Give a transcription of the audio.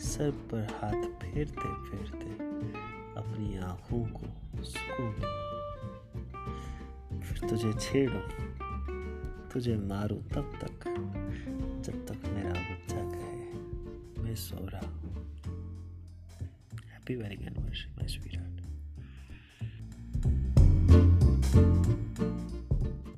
سر ہاتھ پھر تہِ تُجے چھیڑو تُج مارو تب تک تک مگر بچا گو رپینٛگریٹ